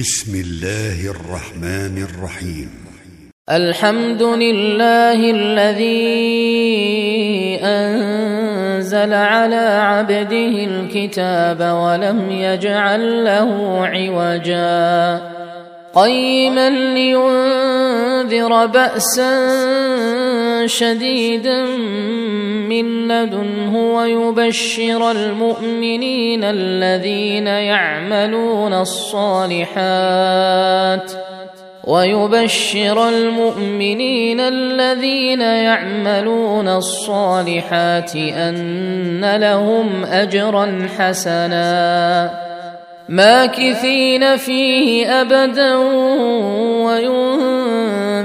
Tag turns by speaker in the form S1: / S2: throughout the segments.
S1: بسم الله الرحمن الرحيم.
S2: الحمد لله الذي أنزل على عبده الكتاب ولم يجعل له عوجا. قيما لينذر بأسا شديدا من لدنه ويبشر المؤمنين الذين يعملون الصالحات ويبشر المؤمنين الذين يعملون الصالحات أن لهم أجرا حسنا ماكثين فيه أبدا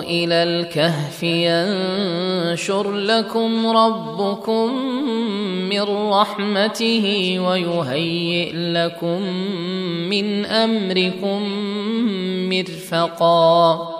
S2: إلى الكهف ينشر لكم ربكم من رحمته ويهيئ لكم من أمركم مرفقا.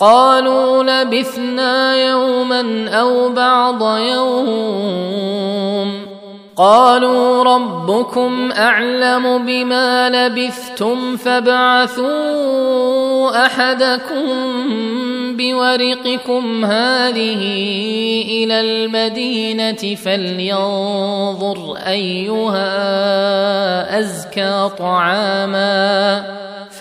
S2: قالوا لبثنا يوما أو بعض يوم. قالوا ربكم أعلم بما لبثتم فابعثوا أحدكم بورقكم هذه إلى المدينة فلينظر أيها أزكى طعاما.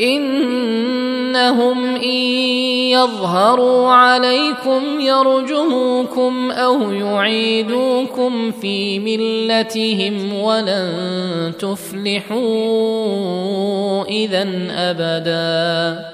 S2: إنهم إن يظهروا عليكم يرجموكم أو يعيدوكم في ملتهم ولن تفلحوا إذا أبدا.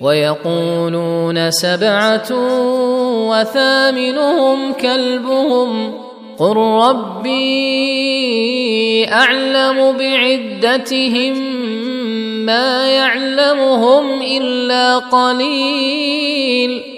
S2: ويقولون سبعة وثامنهم كلبهم. قل ربي أعلم بعدتهم ما يعلمهم إلا قليل.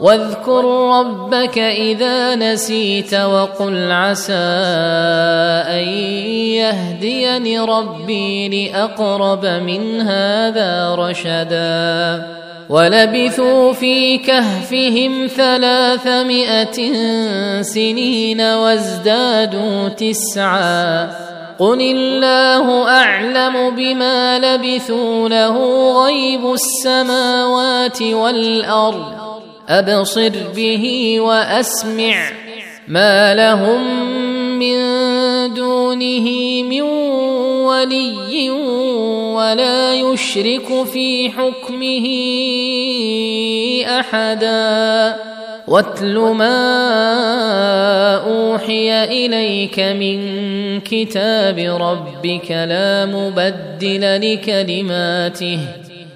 S2: واذكر ربك إذا نسيت وقل عسى أن يهديني ربي لأقرب من هذا رشدا. ولبثوا في كهفهم ثلاثمائة سنين وازدادوا تسعا. قل الله أعلم بما لبثوا له غيب السماوات والأرض. أبصر به وأسمع ما لهم من دونه من ولي ولا يشرك في حكمه أحدا واتل ما أوحي إليك من كتاب ربك لا مبدل لكلماته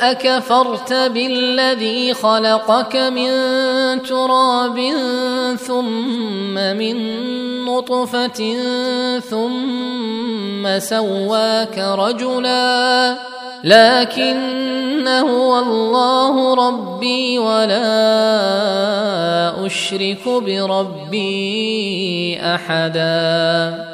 S2: أكفرت بالذي خلقك من تراب ثم من نطفة ثم سواك رجلا لكن هو الله ربي ولا أشرك بربي أحدا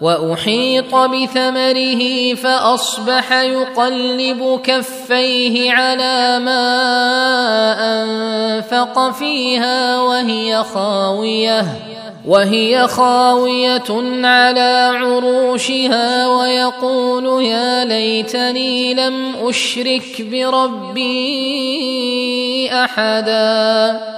S2: وأحيط بثمره فأصبح يقلب كفيه على ما أنفق فيها وهي خاوية وهي خاوية على عروشها ويقول يا ليتني لم أشرك بربي أحدا.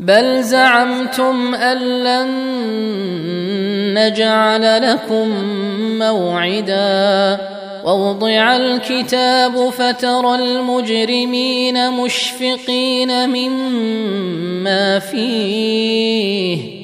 S2: بل زعمتم أن لن نجعل لكم موعدا. ووضع الكتاب فترى المجرمين مشفقين مما فيه.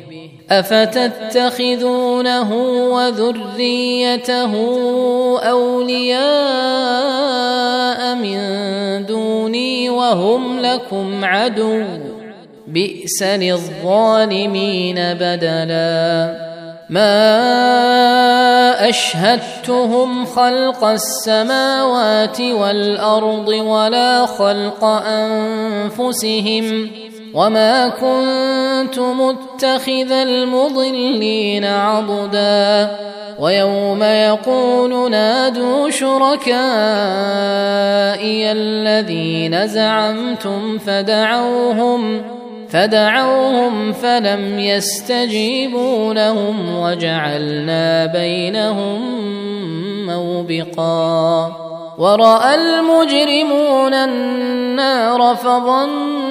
S2: افتتخذونه وذريته اولياء من دوني وهم لكم عدو بئس للظالمين بدلا ما اشهدتهم خلق السماوات والارض ولا خلق انفسهم وما كنت متخذ المضلين عضدا ويوم يقول نادوا شركائي الذين زعمتم فدعوهم فدعوهم فلم يستجيبوا لهم وجعلنا بينهم موبقا وراى المجرمون النار فظنوا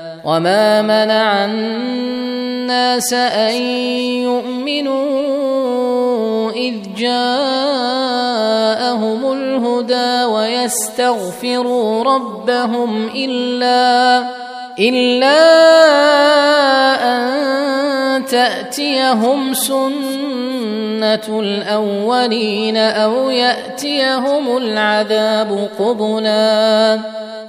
S2: وما منع الناس ان يؤمنوا اذ جاءهم الهدى ويستغفروا ربهم الا الا ان تاتيهم سنه الاولين أو ياتيهم العذاب قبلا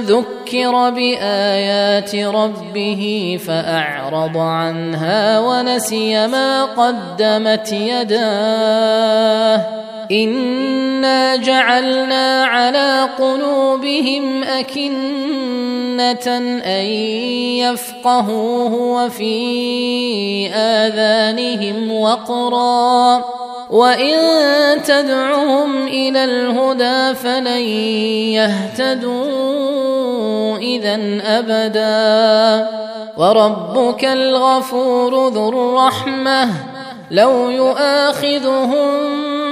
S2: ذكر بايات ربه فاعرض عنها ونسي ما قدمت يداه انا جعلنا على قلوبهم اكنه ان يفقهوه وفي اذانهم وقرا وان تدعهم إلى الهدى فلن يهتدوا اذا ابدا وربك الغفور ذو الرحمه لو يؤاخذهم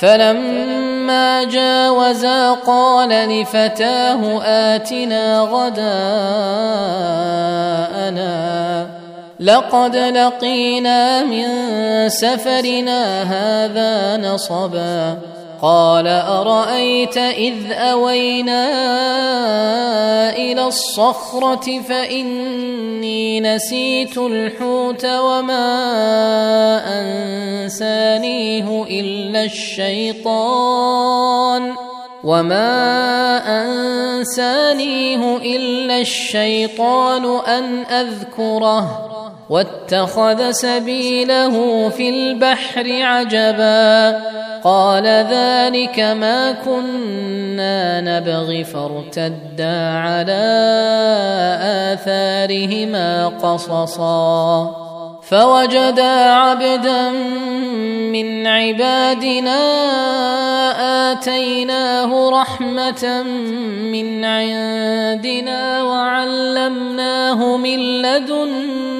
S2: فلما جاوزا قال لفتاه آتنا غداءنا. لقد لقينا من سفرنا هذا نصبا. قال أرأيت إذ أوينا إلى الصخرة فإني نسيت الحوت وما أنسانيه إلا الشيطان وما أنسانيه إلا الشيطان أن أذكره واتخذ سبيله في البحر عجبا. قال ذلك ما كنا نبغي فارتدا على آثارهما قصصا. فوجدا عبدا من عبادنا آتيناه رحمة من عندنا وعلمناه من لدنا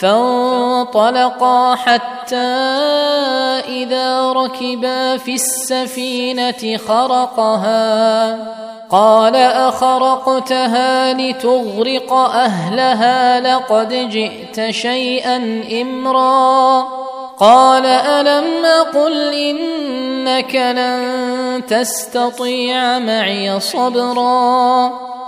S2: فانطلقا حتى إذا ركبا في السفينة خرقها. قال أخرقتها لتغرق أهلها لقد جئت شيئا إمرا. قال ألم أقل إنك لن تستطيع معي صبرا؟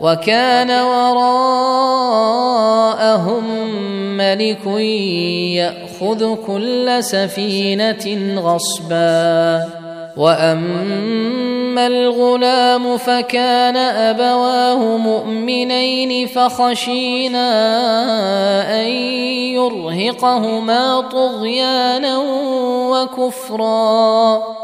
S2: وكان وراءهم ملك يأخذ كل سفينة غصبا. وأما الغلام فكان أبواه مؤمنين فخشينا أن يرهقهما طغيانا وكفرا.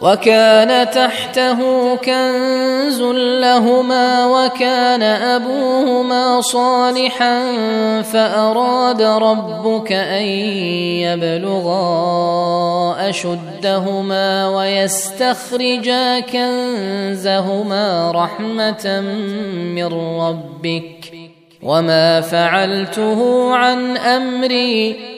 S2: وكان تحته كنز لهما وكان أبوهما صالحا فأراد ربك أن يبلغا أشدهما ويستخرجا كنزهما رحمة من ربك وما فعلته عن أمري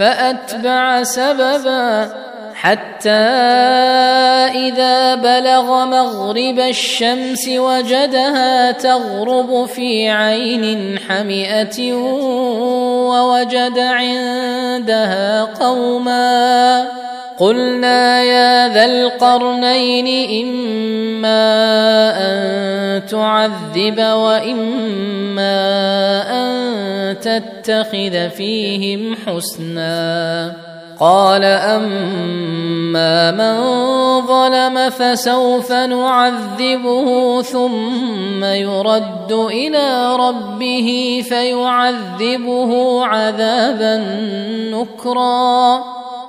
S2: فأتبع سببا حتى إذا بلغ مغرب الشمس وجدها تغرب في عين حمئة ووجد عندها قوما قلنا يا ذا القرنين إما أن تعذب وإما أن تتخذ فيهم حسنا. قال أما من ظلم فسوف نعذبه ثم يرد إلى ربه فيعذبه عذابا نكرا.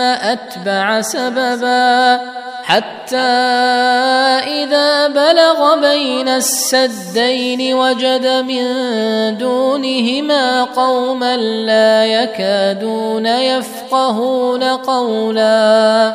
S2: أتبع سببا حتى إذا بلغ بين السدين وجد من دونهما قوما لا يكادون يفقهون قولا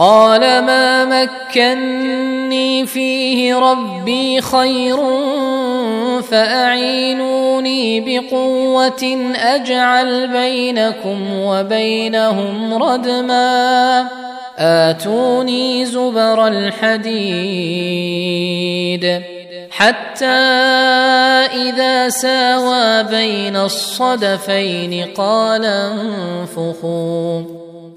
S2: قال ما مكني فيه ربي خير فأعينوني بقوة أجعل بينكم وبينهم ردما آتوني زبر الحديد حتى إذا ساوى بين الصدفين قال انفخوا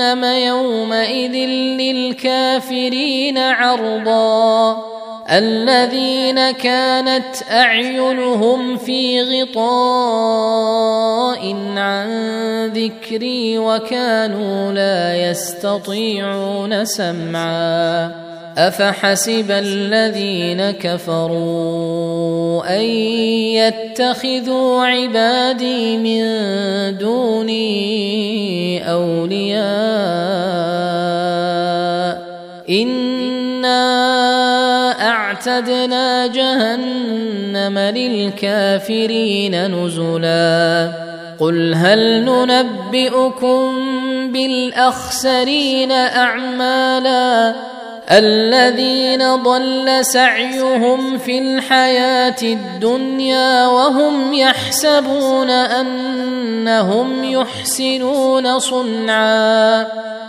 S2: جهنم يومئذ للكافرين عرضا. الذين كانت أعينهم في غطاء عن ذكري وكانوا لا يستطيعون سمعا. أفحسب الذين كفروا أن يتخذوا عبادي من دوني أولياء إنا أعتدنا جهنم للكافرين نزلا قل هل ننبئكم بالأخسرين أعمالا الذين ضل سعيهم في الحياة الدنيا وهم يحسبون أنهم يحسنون صنعا